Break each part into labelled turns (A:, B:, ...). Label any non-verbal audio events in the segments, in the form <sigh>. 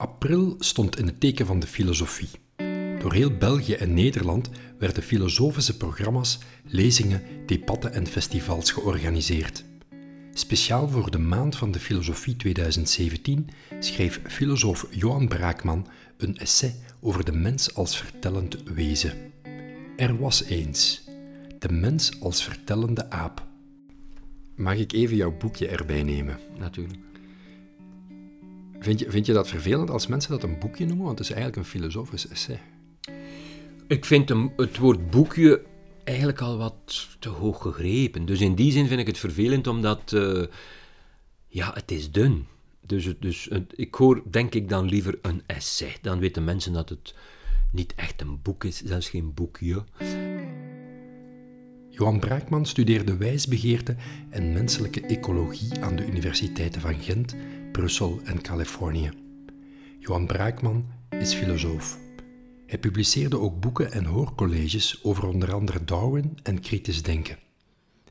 A: April stond in het teken van de filosofie. Door heel België en Nederland werden filosofische programma's, lezingen, debatten en festivals georganiseerd. Speciaal voor de Maand van de Filosofie 2017 schreef filosoof Johan Braakman een essay over de mens als vertellend wezen. Er was eens de mens als vertellende aap. Mag ik even jouw boekje erbij nemen?
B: Natuurlijk.
A: Vind je, vind je dat vervelend als mensen dat een boekje noemen? Want het is eigenlijk een filosofisch essay.
B: Ik vind het woord boekje eigenlijk al wat te hoog gegrepen. Dus in die zin vind ik het vervelend, omdat uh, ja, het is dun. Dus, dus ik hoor denk ik dan liever een essay. Dan weten mensen dat het niet echt een boek is, zelfs geen boekje.
A: Johan Braakman studeerde wijsbegeerte en menselijke ecologie aan de universiteiten van Gent, Brussel en Californië. Johan Braakman is filosoof. Hij publiceerde ook boeken en hoorcolleges over onder andere Darwin en kritisch denken.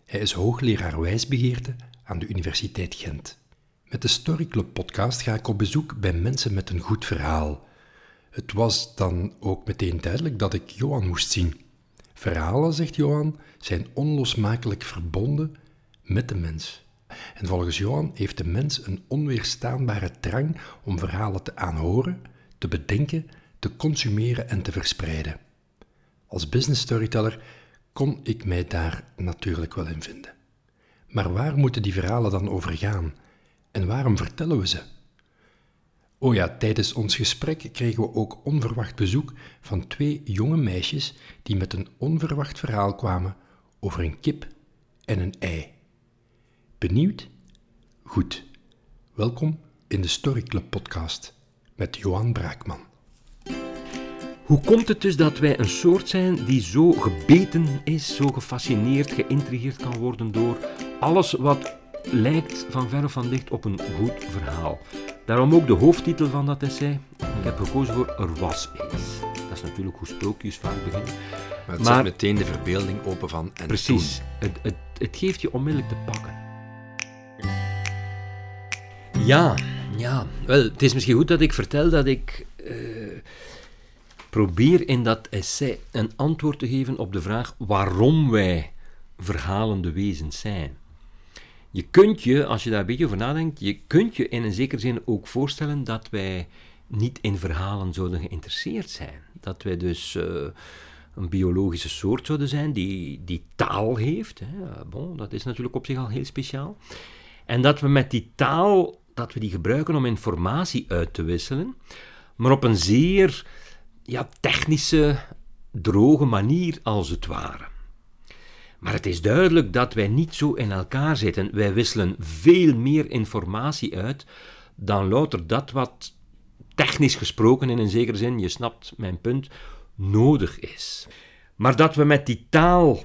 A: Hij is hoogleraar wijsbegeerte aan de Universiteit Gent. Met de Story Club podcast ga ik op bezoek bij mensen met een goed verhaal. Het was dan ook meteen duidelijk dat ik Johan moest zien. Verhalen, zegt Johan, zijn onlosmakelijk verbonden met de mens. En volgens Johan heeft de mens een onweerstaanbare drang om verhalen te aanhoren, te bedenken, te consumeren en te verspreiden. Als business storyteller kon ik mij daar natuurlijk wel in vinden. Maar waar moeten die verhalen dan over gaan? En waarom vertellen we ze? Oh ja, tijdens ons gesprek kregen we ook onverwacht bezoek van twee jonge meisjes die met een onverwacht verhaal kwamen over een kip en een ei. Benieuwd? Goed. Welkom in de Story Club podcast met Johan Braakman.
B: Hoe komt het dus dat wij een soort zijn die zo gebeten is, zo gefascineerd, geïntrigeerd kan worden door alles wat lijkt van ver of van dicht op een goed verhaal? Daarom ook de hoofdtitel van dat essay. Ik heb gekozen voor Er was eens. Dat is natuurlijk hoe sprookjes vaak beginnen.
A: Maar het zet meteen de verbeelding open van en
B: Precies. Het, het, het geeft je onmiddellijk te pakken. Ja, ja. Wel, het is misschien goed dat ik vertel dat ik uh, probeer in dat essay een antwoord te geven op de vraag waarom wij verhalende wezens zijn. Je kunt je, als je daar een beetje over nadenkt, je kunt je in een zekere zin ook voorstellen dat wij niet in verhalen zouden geïnteresseerd zijn. Dat wij dus uh, een biologische soort zouden zijn die, die taal heeft. Hè. Bon, dat is natuurlijk op zich al heel speciaal. En dat we met die taal, dat we die gebruiken om informatie uit te wisselen, maar op een zeer ja, technische, droge manier als het ware. Maar het is duidelijk dat wij niet zo in elkaar zitten. Wij wisselen veel meer informatie uit dan louter dat wat technisch gesproken in een zekere zin, je snapt mijn punt, nodig is. Maar dat we met die taal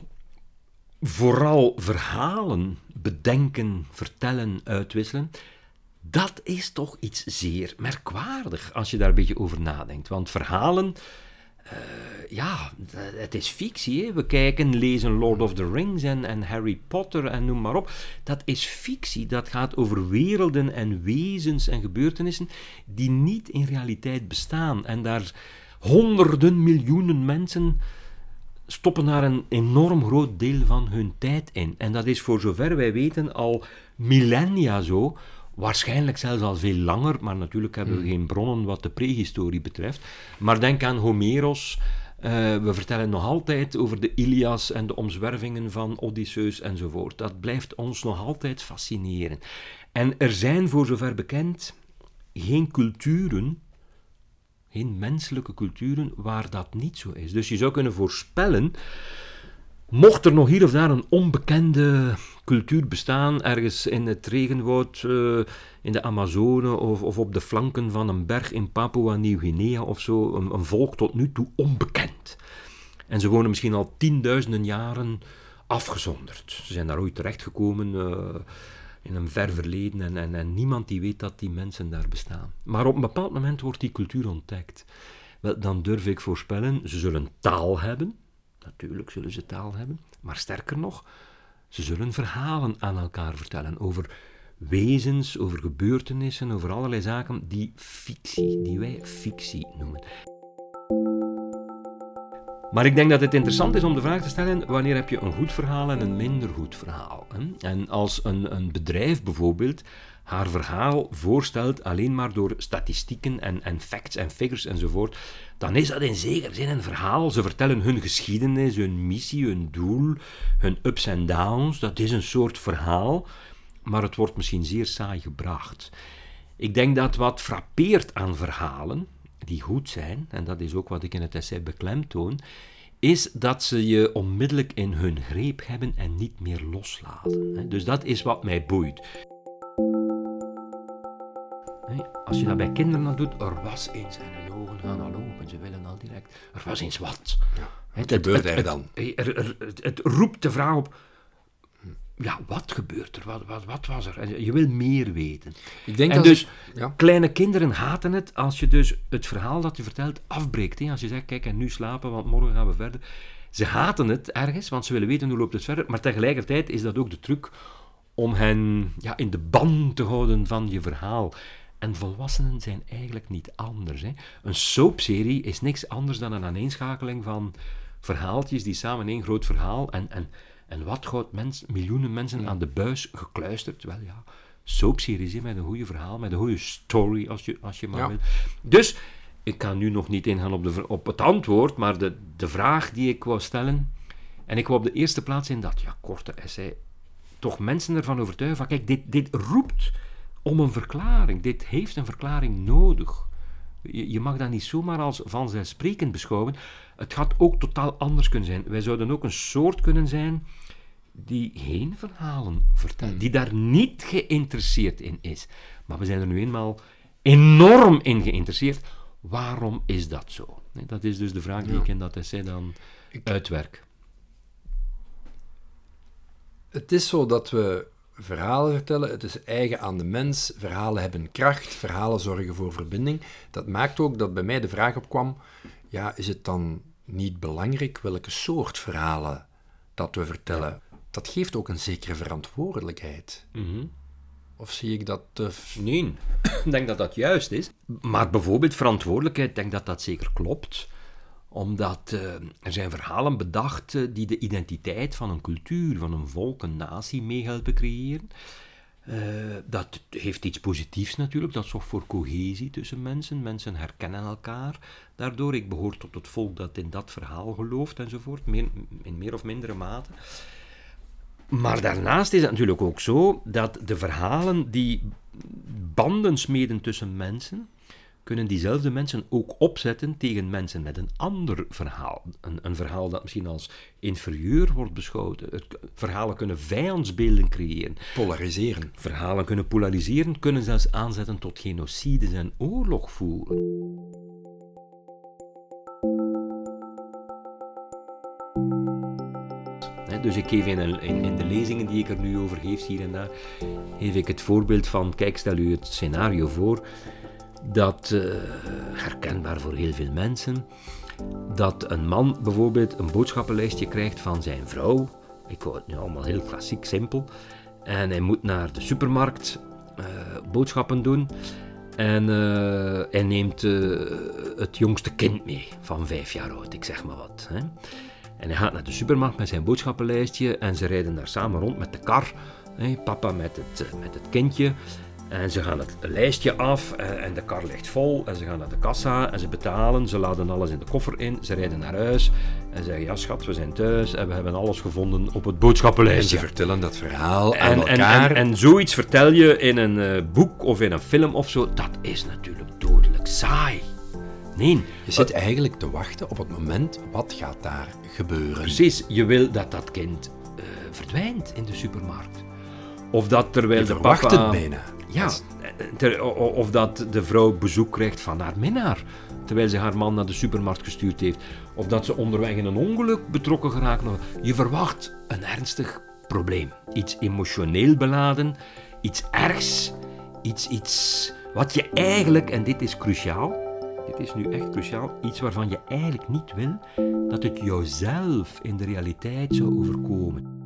B: vooral verhalen bedenken, vertellen, uitwisselen, dat is toch iets zeer merkwaardig als je daar een beetje over nadenkt. Want verhalen ja, het is fictie. We kijken, lezen Lord of the Rings en, en Harry Potter en noem maar op. Dat is fictie. Dat gaat over werelden en wezens en gebeurtenissen die niet in realiteit bestaan. En daar honderden miljoenen mensen stoppen daar een enorm groot deel van hun tijd in. En dat is voor zover wij weten al millennia zo. Waarschijnlijk zelfs al veel langer, maar natuurlijk hebben we hmm. geen bronnen wat de prehistorie betreft. Maar denk aan Homeros. Uh, we vertellen nog altijd over de Ilias en de omzwervingen van Odysseus enzovoort. Dat blijft ons nog altijd fascineren. En er zijn, voor zover bekend, geen culturen, geen menselijke culturen, waar dat niet zo is. Dus je zou kunnen voorspellen Mocht er nog hier of daar een onbekende cultuur bestaan, ergens in het regenwoud, uh, in de Amazone of, of, op de flanken van een berg in Papua Nieuw-Guinea of zo, een, een, volk tot nu toe onbekend. En ze wonen misschien al tienduizenden jaren afgezonderd. Ze zijn daar ooit terechtgekomen uh, in een ver verleden en, en, en niemand die weet dat die mensen daar bestaan. Maar op een bepaald moment wordt die cultuur ontdekt. Wel, dan durf ik voorspellen, ze zullen taal hebben, Natuurlijk zullen ze taal hebben, maar sterker nog, ze zullen verhalen aan elkaar vertellen over wezens, over gebeurtenissen, over allerlei zaken die fictie, die wij fictie noemen. Maar ik denk dat het interessant is om de vraag te stellen: wanneer heb je een goed verhaal en een minder goed verhaal? En als een, een bedrijf bijvoorbeeld haar verhaal voorstelt alleen maar door statistieken en, en facts en figures enzovoort, dan is dat in zekere zin een verhaal. Ze vertellen hun geschiedenis, hun missie, hun doel, hun ups en downs. Dat is een soort verhaal, maar het wordt misschien zeer saai gebracht. Ik denk dat wat frappeert aan verhalen, die goed zijn, en dat is ook wat ik in het essay beklemtoon, is dat ze je onmiddellijk in hun greep hebben en niet meer loslaten. Dus dat is wat mij boeit. Als je dat bij kinderen dan doet, er was eens en hun ogen gaan al open, ze willen al direct. Er was eens wat.
A: Ja, wat gebeurt er dan?
B: Het, het, roept de vraag op, ja, wat gebeurt er? Wat, wat, wat was er? je wil meer weten. Ik denk en dat dus, ja. kleine kinderen haten het als je dus het verhaal dat je vertelt afbreekt. Hè? Als je zegt, kijk, en nu slapen, want morgen gaan we verder. Ze haten het ergens, want ze willen weten hoe loopt het verder. Maar tegelijkertijd is dat ook de truc om hen ja, in de ban te houden van je verhaal. En volwassenen zijn eigenlijk niet anders. Hè. Een soapserie is niks anders dan een aaneenschakeling van verhaaltjes die samen één groot verhaal. En, en, en wat houdt mens, miljoenen mensen aan de buis gekluisterd? Wel ja, soapseries met een goede verhaal, met een goede story, als je, als je maar wil. Dus, ik kan nu nog niet ingaan op, de, op het antwoord, maar de, de vraag die ik wou stellen. En ik wou op de eerste plaats in dat ja, korte essay toch mensen ervan overtuigen van kijk, dit, dit roept om een verklaring. Dit heeft een verklaring nodig. Je, je mag dat niet zomaar als vanzelfsprekend beschouwen. Het gaat ook totaal anders kunnen zijn. Wij zouden ook een soort kunnen zijn die geen verhalen vertelt, hmm. die daar niet geïnteresseerd in is. Maar we zijn er nu eenmaal enorm in geïnteresseerd. Waarom is dat zo? Dat is dus de vraag die ik in dat essay dan uitwerk.
A: Het is zo dat we verhalen vertellen. Het is eigen aan de mens. Verhalen hebben kracht. Verhalen zorgen voor verbinding. Dat maakt ook dat bij mij de vraag opkwam: ja, is het dan niet belangrijk welke soort verhalen dat we vertellen? Dat geeft ook een zekere verantwoordelijkheid.
B: Mhm.
A: Of zie ik dat te...
B: Nee, ik denk dat dat juist is. Maar bijvoorbeeld verantwoordelijkheid, ik denk dat dat zeker klopt omdat uh, er zijn verhalen bedacht uh, die de identiteit van een cultuur, van een volk, een natie mee helpen creëren. Uh, dat heeft iets positiefs natuurlijk, dat zorgt voor cohesie tussen mensen. Mensen herkennen elkaar daardoor. Ik behoor tot het volk dat in dat verhaal gelooft enzovoort, in meer of mindere mate. Maar daarnaast is het natuurlijk ook zo dat de verhalen die banden smeden tussen mensen, kunnen diezelfde mensen ook opzetten tegen mensen met een ander verhaal. Een, een verhaal dat misschien als inferieur wordt beschouwd. Verhalen kunnen vijandsbeelden creëren.
A: Polariseren.
B: Verhalen kunnen polariseren, kunnen zelfs aanzetten tot genocides en oorlog voeren. Dus ik geef in, in, in, de lezingen die ik er nu over geef, hier en daar, geef ik het voorbeeld van, kijk, stel u het scenario voor dat, uh, herkenbaar voor heel veel mensen, dat een man bijvoorbeeld een boodschappenlijstje krijgt van zijn vrouw. Ik hou het nu allemaal heel klassiek, simpel. En hij moet naar de supermarkt uh, boodschappen doen. En uh, hij neemt het jongste kind mee, van vijf jaar oud, ik zeg maar wat. Hè. En hij gaat naar de supermarkt met zijn boodschappenlijstje en ze rijden daar samen rond met de kar. Hè, papa met het, met het kindje. En ze gaan het lijstje af eh, en de kar ligt vol en ze gaan naar de kassa en ze betalen. Ze laden alles in de koffer in, ze rijden naar huis en zeggen ja schat, we zijn thuis en we hebben alles gevonden op het boodschappenlijstje.
A: En ze vertellen dat verhaal
B: aan
A: elkaar.
B: En, en, zoiets vertel je in een uh, boek of in een film of zo, dat is natuurlijk dodelijk saai. Nee.
A: Je zit eigenlijk te wachten op het moment, wat gaat daar gebeuren?
B: Precies, je wil dat dat kind uh, verdwijnt in de supermarkt. Of dat terwijl
A: je
B: de
A: papa... het bijna.
B: Ja, of dat de vrouw bezoek krijgt van haar minnaar, terwijl ze haar man naar de supermarkt gestuurd heeft. Of dat ze onderweg in een ongeluk betrokken geraakt. Je verwacht een ernstig probleem. Iets emotioneel beladen, iets ergs, iets, iets wat je eigenlijk, en dit is cruciaal, dit is nu echt cruciaal, iets waarvan je eigenlijk niet wil dat het jouzelf in de realiteit zou overkomen.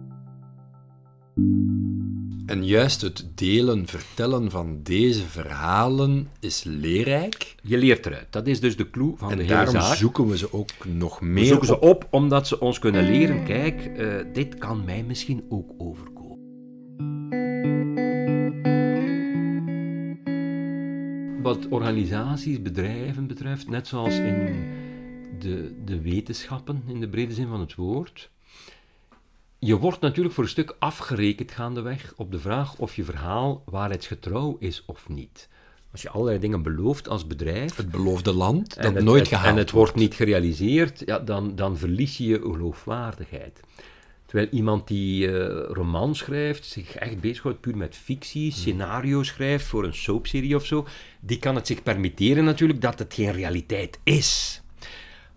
A: En juist het delen, vertellen van deze verhalen is leerrijk.
B: Je leert eruit. Dat is dus de clue van
A: En
B: de hele
A: daarom
B: zaak.
A: zoeken we ze ook nog
B: We
A: meer
B: zoeken ze
A: op.
B: op omdat ze ons kunnen leren, kijk, eh, dit kan mij misschien ook overkomen. Wat organisaties, bedrijven betreft, net zoals in de, de wetenschappen, in de brede zin van het woord, je wordt natuurlijk voor een stuk afgerekend gaandeweg op de vraag of je verhaal waarheidsgetrouw is of niet. Als je allerlei dingen belooft als bedrijf,
A: Het beloofde land, dat
B: en het,
A: nooit
B: het-
A: gehaald
B: En het wordt niet gerealiseerd, ja, dan, dan verlies je je geloofwaardigheid. Terwijl iemand die eh roman schrijft, zich echt bezighoudt puur met fictie, scenario schrijft voor een soapserie of zo, die kan het zich permitteren natuurlijk dat het geen realiteit is.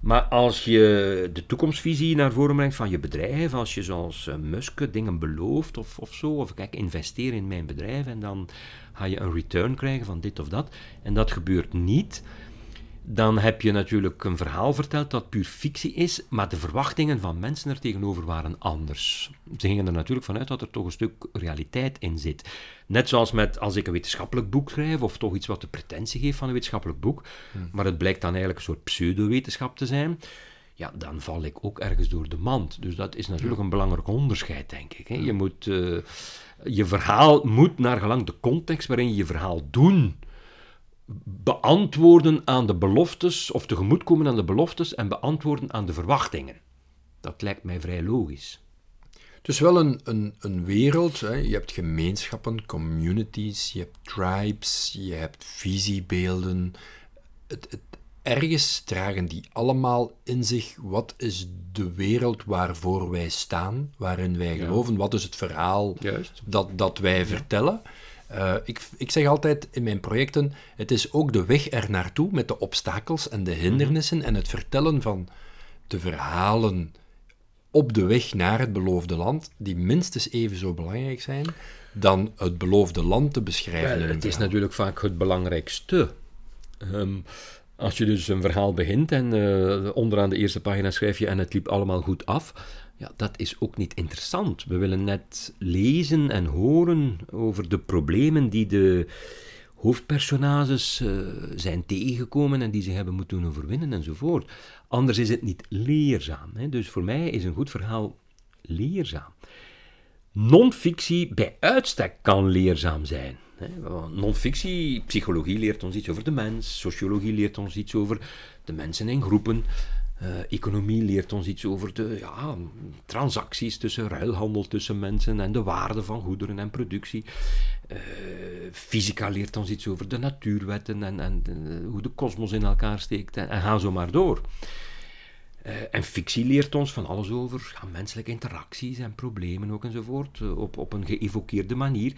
B: Maar als je de toekomstvisie naar voren brengt van je bedrijf, als je zoals eh, Musk dingen belooft of, of zo, of kijk, investeer in mijn bedrijf en dan ga je een return krijgen van dit of dat, en dat gebeurt niet, dan heb je natuurlijk een verhaal verteld dat puur fictie is, maar de verwachtingen van mensen er tegenover waren anders. Ze gingen er natuurlijk vanuit dat er toch een stuk realiteit in zit. Net zoals met als ik een wetenschappelijk boek schrijf, of toch iets wat de pretentie geeft van een wetenschappelijk boek, maar het blijkt dan eigenlijk een soort pseudowetenschap te zijn, ja, dan val ik ook ergens door de mand. Dus dat is natuurlijk een belangrijk onderscheid, denk ik. Hè. Je, moet, eh, je verhaal moet naar gelang de context waarin je je verhaal doen, beantwoorden aan de beloftes, of tegemoetkomen aan de beloftes en beantwoorden aan de verwachtingen. Dat lijkt mij vrij logisch.
A: Het is wel een, een, een wereld. Hè. Je hebt gemeenschappen, communities, je hebt tribes, je hebt visiebeelden. Het, het, ergens dragen die allemaal in zich wat is de wereld waarvoor wij staan, waarin wij geloven, wat is het verhaal
B: Juist.
A: dat, dat wij vertellen. Eh, ik, ik zeg altijd in mijn projecten, het is ook de weg er naartoe met de obstakels en de hindernissen en het vertellen van de verhalen op de weg naar het beloofde land, die minstens even zo belangrijk zijn dan het beloofde land te beschrijven. een
B: het is natuurlijk vaak het belangrijkste. Ehm, als je dus een verhaal begint en eh, onderaan de eerste pagina schrijf je en het liep allemaal goed af, ja, dat is ook niet interessant. We willen net lezen en horen over de problemen die de hoofdpersonages eh, zijn tegengekomen en die ze hebben moeten overwinnen enzovoort. Anders is het niet leerzaam. Hè? Dus voor mij is een goed verhaal leerzaam. Non-fictie bij uitstek kan leerzaam zijn. Non-fictie, psychologie leert ons iets over de mens, sociologie leert ons iets over de mensen in groepen, eh, economie leert ons iets over de ja, transacties tussen ruilhandel tussen mensen en de waarde van goederen en productie. Eh, fysica leert ons iets over de natuurwetten en, en eh, hoe de kosmos in elkaar steekt en, en ga zo maar door. En fictie leert ons van alles over menselijke interacties en problemen ook enzovoort, op, op een geëvokeerde manier.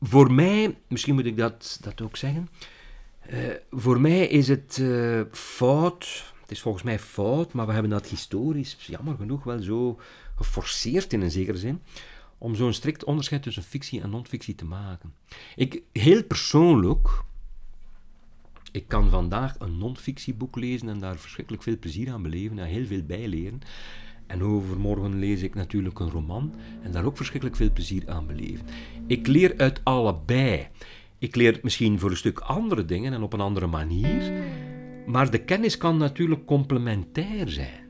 B: Voor mij, misschien moet ik dat, dat ook zeggen, voor mij is het fout, het is volgens mij fout, maar we hebben dat historisch, jammer genoeg, wel zo geforceerd in een zekere zin, om zo'n strikt onderscheid tussen fictie en non-fictie te maken. Ik, heel persoonlijk, ik kan vandaag een non-fictieboek lezen en daar verschrikkelijk veel plezier aan beleven en heel veel bijleren. En overmorgen lees ik natuurlijk een roman en daar ook verschrikkelijk veel plezier aan beleven. Ik leer uit allebei. Ik leer misschien voor een stuk andere dingen en op een andere manier, maar de kennis kan natuurlijk complementair zijn.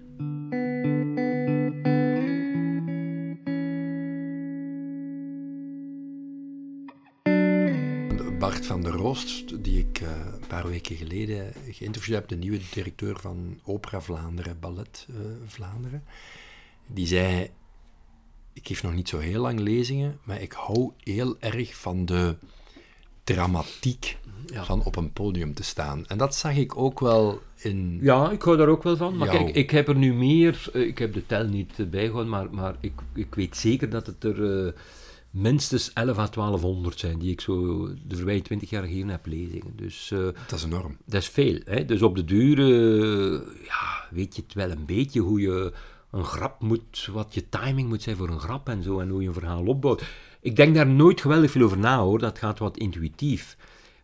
A: Bart van der Roost, die ik eh, een paar weken geleden geïnterviewd heb, de nieuwe directeur van Opera Vlaanderen, Ballet eh, Vlaanderen, die zei: Ik geef nog niet zo heel lang lezingen, maar ik hou heel erg van de dramatiek van op een podium te staan. En dat zag ik ook wel in.
B: Ja, ik hou daar ook wel van. Maar
A: Jou.
B: kijk, ik heb er nu meer, eh, ik heb de tel niet eh, bijgehouden, maar, maar ik, ik weet zeker dat het er eh, minstens 11 à 1200 zijn die ik zo de voorbije 20 jaar gegeven heb lezingen. Dus
A: Dat is enorm.
B: dat is veel. Hè? Dus op de duur ja, weet je het wel een beetje hoe je een grap moet, wat je timing moet zijn voor een grap en zo, en hoe je een verhaal opbouwt. Ik denk daar nooit geweldig veel over na hoor, dat gaat wat intuïtief.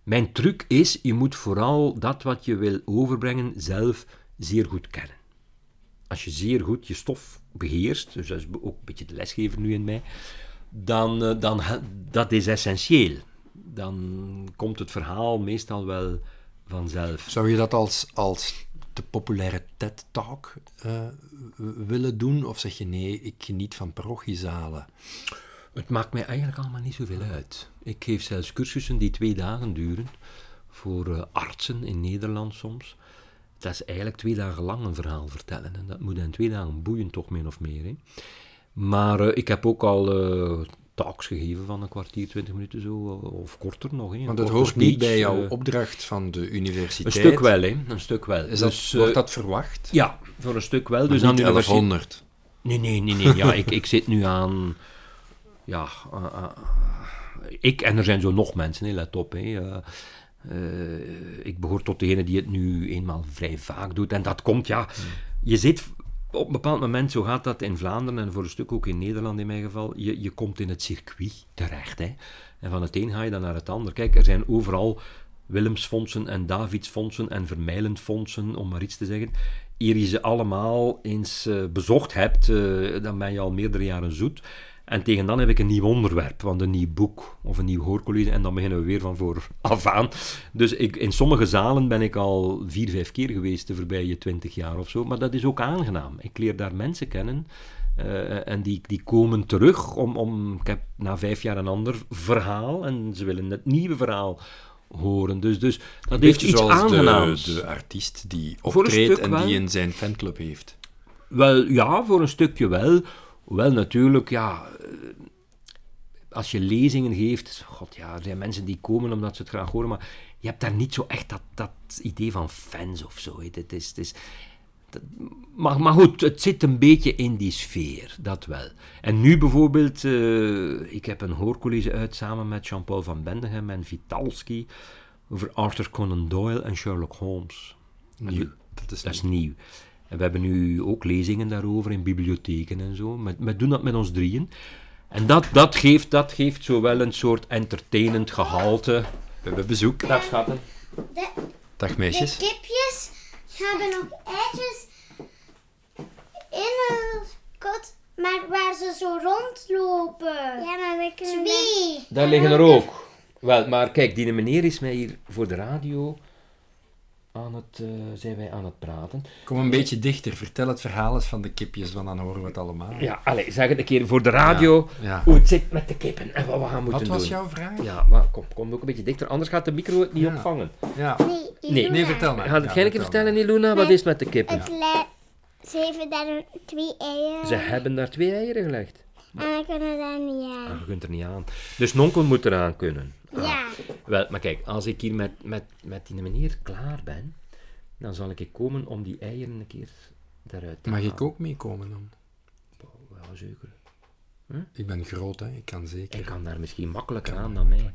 B: Mijn truc is, je moet vooral dat wat je wil overbrengen zelf zeer goed kennen. Als je zeer goed je stof beheerst, dus dat is ook een beetje de lesgever nu in mij, dan, uh, dan dat is essentieel. Dan komt het verhaal meestal wel vanzelf.
A: Zou je dat als, als de populaire TED-talk uh, willen doen? Of zeg je nee, ik geniet van parochiezalen?
B: Het maakt mij eigenlijk allemaal niet zoveel uit. Ik geef zelfs cursussen die twee dagen duren voor uh, artsen in Nederland soms. Dat is eigenlijk twee dagen lang een verhaal vertellen. En dat moet in twee dagen boeien, toch min of meer. Hè. Maar uh, ik heb ook al uh, talks gegeven van een kwartier, twintig minuten zo, of korter nog. Hè.
A: Want het hoort niet bij jouw opdracht van de universiteit?
B: Een stuk wel, hè. Een stuk wel.
A: Is dat, dus, wordt dat verwacht?
B: Ja, voor een stuk wel.
A: Dus aan de 1100?
B: Nee, nee, nee. nee. Ja, ik, ik zit nu aan... Ja, ik en er zijn zo nog mensen, let op. Hè. Uh, ik behoor tot degene die het nu eenmaal vrij vaak doet. En dat komt, ja, je zit op een bepaald moment, zo gaat dat in Vlaanderen en voor een stuk ook in Nederland in mijn geval, je, je komt in het circuit terecht. Hè. En van het een ga je dan naar het ander. Kijk, er zijn overal Willemsfondsen en Davidsfondsen en Vermijlendfondsen, om maar iets te zeggen. Eer je ze allemaal eens uh, bezocht hebt, uh, dan ben je al meerdere jaren zoet. En tegen dan heb ik een nieuw onderwerp, want een nieuw boek of een nieuw hoorcollege en dan beginnen we weer van voor af aan. Dus ik, in sommige zalen ben ik al vier, vijf keer geweest de voorbije twintig jaar of zo, maar dat is ook aangenaam. Ik leer daar mensen kennen uh, en die, die komen terug om, om, ik heb na vijf jaar een ander verhaal en ze willen het nieuwe verhaal horen. Dus, dus dat heeft iets aangenaams.
A: De, de artiest die optreedt en die in zijn fanclub heeft.
B: Wel, ja, voor een stukje wel. Hoewel natuurlijk, ja, eh, als je lezingen geeft, god ja, er zijn mensen die komen omdat ze het graag horen, maar je hebt daar niet zo echt dat, dat idee van fans of zo. Het is, het is, dat, maar, maar goed, het zit een beetje in die sfeer, dat wel. En nu bijvoorbeeld, uh, ik heb een hoorcollege uit samen met Jean-Paul van Bendegem en Vitalski over Arthur Conan Doyle en Sherlock Holmes.
A: Nieuw. Dat is,
B: dat is nieuw. En we hebben nu ook lezingen daarover in bibliotheken en zo. We, doen dat met ons drieën. En dat, dat, geeft, dat geeft zowel een soort entertainend gehalte.
A: We hebben bezoek.
B: Dag schatten.
C: De,
A: Dag meisjes.
C: De kipjes hebben nog eitjes in een kot, maar waar ze zo rondlopen. Ja, maar we kunnen... Twee.
B: Daar liggen er ook. Wel, maar kijk, die meneer is mij hier voor de radio aan het, uh, zijn wij aan het praten.
A: Kom een beetje dichter, vertel het verhaal eens van de kipjes, want dan horen we het allemaal.
B: Ja, allez, zeg het een keer voor de radio,
A: ja,
B: hoe het zit met de kippen en wat we gaan moeten
A: doen.
B: Wat
A: was jouw vraag?
B: Ja, maar kom, kom ook een beetje dichter, anders gaat de micro het niet opvangen.
A: Ja.
C: Nee,
B: nee.
A: nee, vertel maar.
B: Ga het jij een keer vertellen, Iluna, wat is met de kippen?
C: Het ze hebben daar twee eieren.
B: Ze hebben daar twee eieren gelegd.
C: En we kunnen daar niet aan.
B: Ah, je kunt er niet aan. Dus nonkel moet eraan kunnen.
C: Ja.
B: Wel, maar kijk, als ik hier met, met, met die meneer klaar ben, dan zal ik komen om die eieren een keer daaruit te
A: Mag
B: halen.
A: ik ook meekomen dan?
B: Ja, zeker.
A: Huh? Ik ben groot, hè. ik kan zeker.
B: Ik kan daar misschien makkelijker aan dan mij.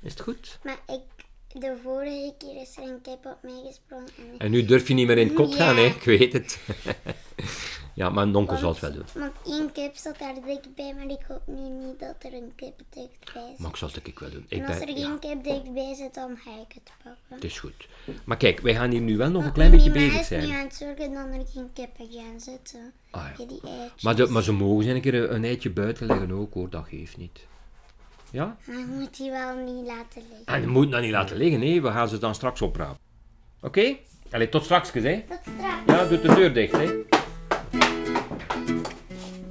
B: Is het goed?
C: Maar ik, de vorige keer is er een kip op mij gesprongen. En,
B: en nu durf je niet meer in het kot
C: Ja.
B: gaan, hè? ik weet het. <laughs> ja, maar een onkel zal het wel doen.
C: Want één kip zat daar dichtbij, maar ik hoop nu niet dat er een kip dichtbij zit.
B: Maar ik zal het ik wel doen. Ik
C: en als
B: ben-
C: er
B: ja,
C: geen kip dichtbij zit, dan ga ik het pakken.
B: het is goed. Maar kijk, wij gaan hier nu wel nog een klein beetje bezig
C: is nu
B: zijn.
C: aan het zorgen dat er geen kippen gaan zitten.
B: Ah, ja.
C: Bij die eitjes.
B: Maar, de, maar ze mogen zijn een keer een, een eitje buiten leggen ook hoor, dat geeft niet. Ja?
C: Maar je moet die wel niet laten liggen.
B: En je moet dat niet laten liggen, nee, we gaan ze dan straks oprapen. Oké? Allee, tot straks, hè?
C: Tot straks.
B: Ja, doe de deur dicht, hè?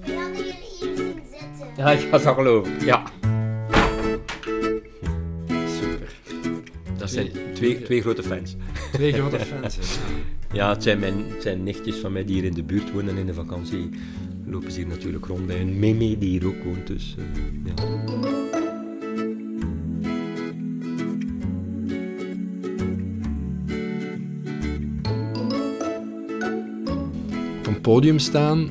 C: We hadden jullie hier zien zitten.
B: Ja, ik ga het wel geloven. Ja.
A: Super.
B: Dat zijn twee, twee grote fans.
A: Twee grote fans. hè. <laughs>
B: Ja, het zijn, mijn, het zijn nichtjes van mij die hier in de buurt wonen in de vakantie. Lopen ze hier natuurlijk rond bij een meme die hier ook woont, dus eh, ja.
A: Op een podium staan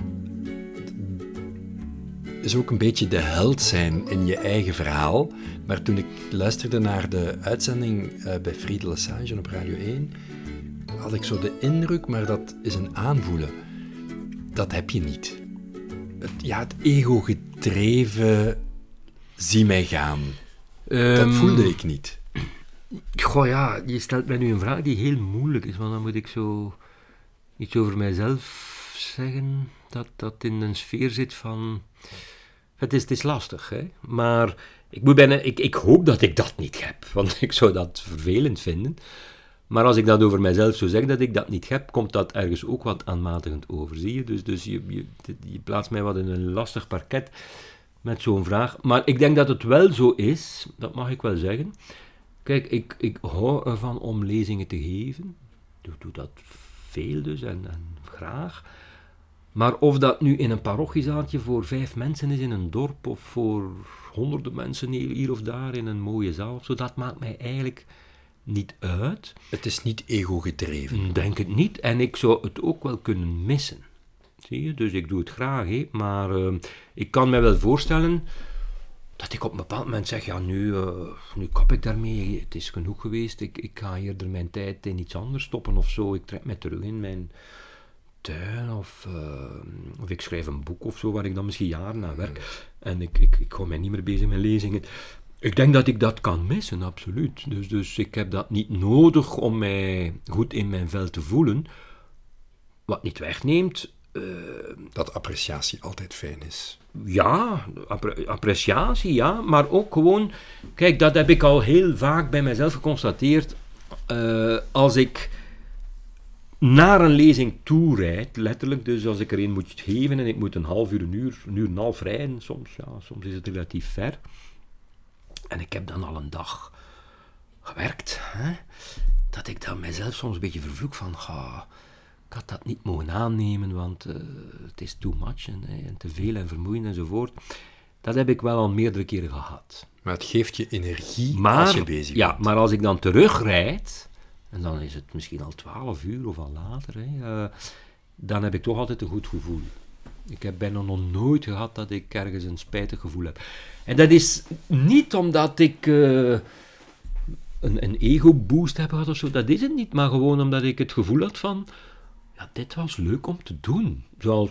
A: is ook een beetje de held zijn in je eigen verhaal. Maar toen ik luisterde naar de uitzending eh, bij Friede Lesage op Radio 1, had ik zo de indruk, maar dat is een aanvoelen. Dat heb je niet. Het, ja, het ego-gedreven zie mij gaan. Dat
B: Ehm,
A: voelde ik niet.
B: Goh ja, je stelt mij nu een vraag die heel moeilijk is, want dan moet ik zo iets over mijzelf zeggen dat, dat in een sfeer zit van Het is, is lastig, hè? maar ik, moet ik, ik hoop dat ik dat niet heb, <laughs> want ik zou dat vervelend vinden. Maar als ik dat over mijzelf zou zeggen dat ik dat niet heb, komt dat ergens ook wat aanmatigend over, zie je? Dus, dus je, je, plaatst mij wat in een lastig parket met zo'n vraag. Maar ik denk dat het wel zo is, dat mag ik wel zeggen. Kijk, ik, ik hou ervan om lezingen te geven. Ik doe dat veel dus en graag. Maar of dat nu in een parochiezaaltje voor vijf mensen is in een dorp of voor honderden mensen hier of daar in een mooie zaal of zo, dat maakt mij eigenlijk niet uit.
A: Het is niet ego-gedreven.
B: Denk het niet. En ik zou het ook wel kunnen missen. Zie je? Dus ik doe het graag, maar uh, ik kan me wel voorstellen dat ik op een bepaald moment zeg, ja, nu, uh, nu kap ik daarmee, het is genoeg geweest, ik, ik ga eerder mijn tijd in iets anders stoppen of zo, ik trek me terug in mijn tuin of, uh, of ik schrijf een boek of zo, waar ik dan misschien jaren aan werk, en ik, ik, ik hou mij niet meer bezig met lezingen. Ik denk dat ik dat kan missen, absoluut. Dus, dus ik heb dat niet nodig om mij goed in mijn vel te voelen. Wat niet wegneemt. Uh,
A: dat appreciatie altijd fijn is.
B: Ja, appre appreciatie, ja. Maar ook gewoon. Kijk, dat heb ik al heel vaak bij mezelf geconstateerd. Uh, als ik naar een lezing toe rijd, letterlijk, dus als ik er een moet geven en ik moet een half uur, een uur, een uur en een half rijden, soms, ja, soms is het relatief ver. En ik heb dan al een dag gewerkt. Hè? Dat ik dan mijzelf soms een beetje vervloek van, ga, ik had dat niet mogen aannemen, want uh, het is too much en, en, te veel en vermoeiend enzovoort. Dat heb ik wel al meerdere keren gehad.
A: Maar het geeft je energie maar, als je bezig
B: ja,
A: bent.
B: maar als ik dan terugrijd, en dan is het misschien al twaalf uur of al later, hè, uh, dan heb ik toch altijd een goed gevoel. Ik heb bijna nog nooit gehad dat ik ergens een spijtig gevoel heb. En dat is niet omdat ik uh, een, een ego-boost heb gehad of zo, dat is het niet, maar gewoon omdat ik het gevoel had van, ja, dit was leuk om te doen. Zoals,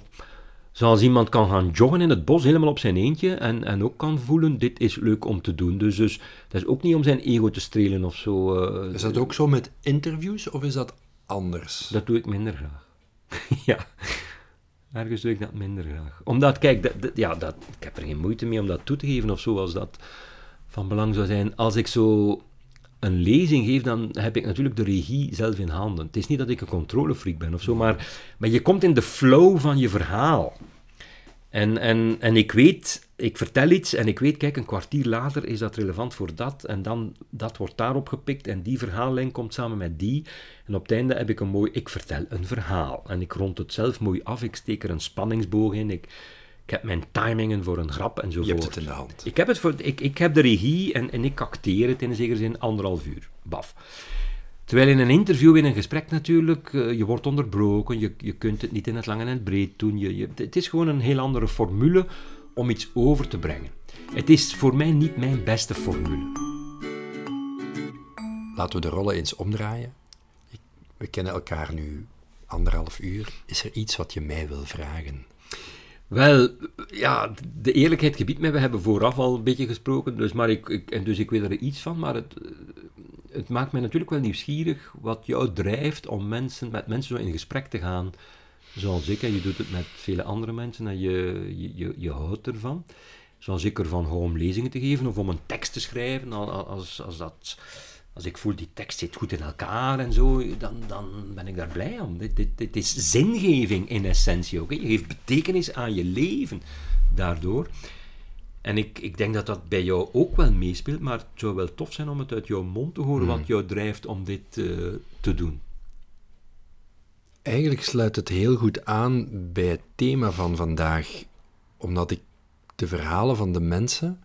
B: zoals iemand kan gaan joggen in het bos helemaal op zijn eentje en, en ook kan voelen, dit is leuk om te doen. Dus, dus dat is ook niet om zijn ego te strelen of zo. Uh,
A: is dat ook zo met interviews of is dat anders?
B: Dat doe ik minder graag. <laughs> ja. Ergens doe ik dat minder graag. Omdat, kijk, dat, dat, ja, dat, ik heb er geen moeite mee om dat toe te geven of zo, als dat van belang zou zijn. Als ik zo een lezing geef, dan heb ik natuurlijk de regie zelf in handen. Het is niet dat ik een controlefreak ben of zo, maar, maar je komt in de flow van je verhaal. En, en, en ik weet, ik vertel iets en ik weet, kijk, een kwartier later is dat relevant voor dat. En dan, dat wordt daarop gepikt en die verhaallijn komt samen met die. En op het einde heb ik een mooi, ik vertel een verhaal. En ik rond het zelf mooi af, ik steek er een spanningsboog in, ik, ik heb mijn timingen voor een grap enzovoort.
A: Je hebt het in de hand.
B: Ik heb, het voor, ik, ik heb de regie en, en ik acteer het in zekere zin anderhalf uur. Baf. Terwijl in een interview, in een gesprek natuurlijk, uh, je wordt onderbroken, je, je kunt het niet in het lang en het breed doen. Je, je, het is gewoon een heel andere formule om iets over te brengen. Het is voor mij niet mijn beste formule.
A: Laten we de rollen eens omdraaien. We kennen elkaar nu anderhalf uur. Is er iets wat je mij wil vragen?
B: Wel, ja, de eerlijkheid gebiedt mij. We hebben vooraf al een beetje gesproken, dus, maar ik, ik, en dus ik weet er iets van. Maar het, het maakt mij natuurlijk wel nieuwsgierig wat jou drijft om mensen, met mensen zo in gesprek te gaan. Zoals ik, en je doet het met vele andere mensen en je, je, je, houdt ervan. Zoals ik ervan hou om lezingen te geven of om een tekst te schrijven. Als, als, dat, als ik voel die tekst zit goed in elkaar en zo, dan, dan ben ik daar blij om. Dit, dit, dit is zingeving in essentie ook. Hè. Je geeft betekenis aan je leven daardoor. En ik, ik denk dat dat bij jou ook wel meespeelt, maar het zou wel tof zijn om het uit jouw mond te horen wat jou drijft om dit uh, te doen.
A: Eigenlijk sluit het heel goed aan bij het thema van vandaag, omdat ik de verhalen van de mensen,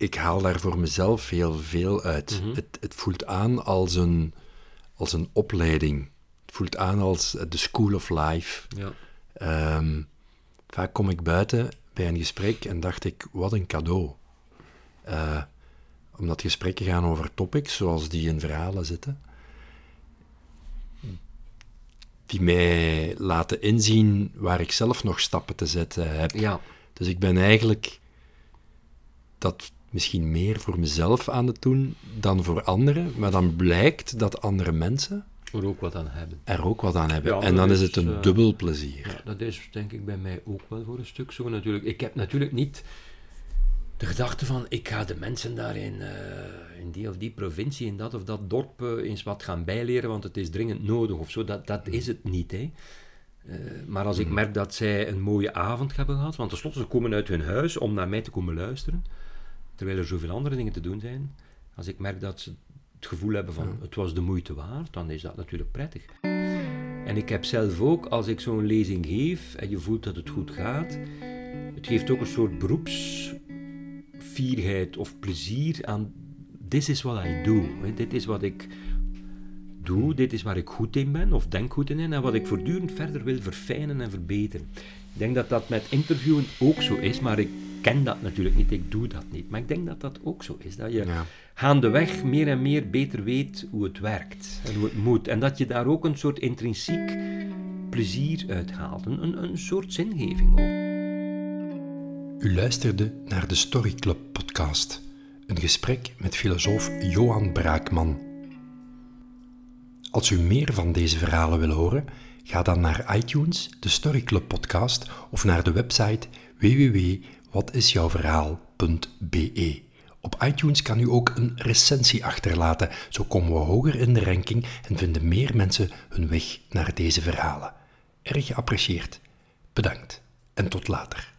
A: ik haal daar voor mezelf heel veel uit. Mm -hmm. het, het voelt aan als een, als een opleiding. Het voelt aan als de school of life.
B: Ja.
A: Um, vaak kom ik buiten bij een gesprek en dacht ik, wat een cadeau. Uh, omdat gesprekken gaan over topics zoals die in verhalen zitten, die mij laten inzien waar ik zelf nog stappen te zetten heb.
B: Ja.
A: Dus ik ben eigenlijk dat misschien meer voor mezelf aan het doen dan voor anderen, maar dan blijkt dat andere mensen
B: er ook wat aan hebben.
A: Er ook wat aan hebben.
B: Ja,
A: en dan is
B: is,
A: het een
B: eh,
A: dubbel plezier.
B: Ja, dat is denk ik bij mij ook wel voor een stuk zo natuurlijk. Ik heb natuurlijk niet de gedachte van ik ga de mensen daar in, eh, in die of die provincie, in dat of dat dorp eh, eens wat gaan bijleren, want het is dringend nodig of zo. Dat, dat is het niet. Hè. Maar als ik merk dat zij een mooie avond hebben gehad, want tenslotte ze komen uit hun huis om naar mij te komen luisteren, terwijl er zoveel andere dingen te doen zijn. Als ik merk dat ze het gevoel hebben van het was de moeite waard, dan is dat natuurlijk prettig. En ik heb zelf ook, als ik zo'n lezing geef en je voelt dat het goed gaat, het geeft ook een soort beroepsfierheid of plezier aan this is what I do. hè. Dit is wat ik doe, dit is waar ik goed in ben of denk goed in en wat ik voortdurend verder wil verfijnen en verbeteren. Ik denk dat dat met interviewen ook zo is, maar ik ken dat natuurlijk niet, ik doe dat niet. Maar ik denk dat dat ook zo is, dat je
A: Ja.
B: gaandeweg meer en meer beter weet hoe het werkt en hoe het moet. En dat je daar ook een soort intrinsiek plezier uit haalt, een, een, een soort zingeving ook.
A: U luisterde naar de Story Club podcast, een gesprek met filosoof Johan Braakman. Als u meer van deze verhalen wil horen, ga dan naar iTunes, de Story Club podcast of naar de website www.watisjouwverhaal.be. Op iTunes kan u ook een recensie achterlaten, zo komen we hoger in de ranking en vinden meer mensen hun weg naar deze verhalen. Erg geapprecieerd. Bedankt en tot later.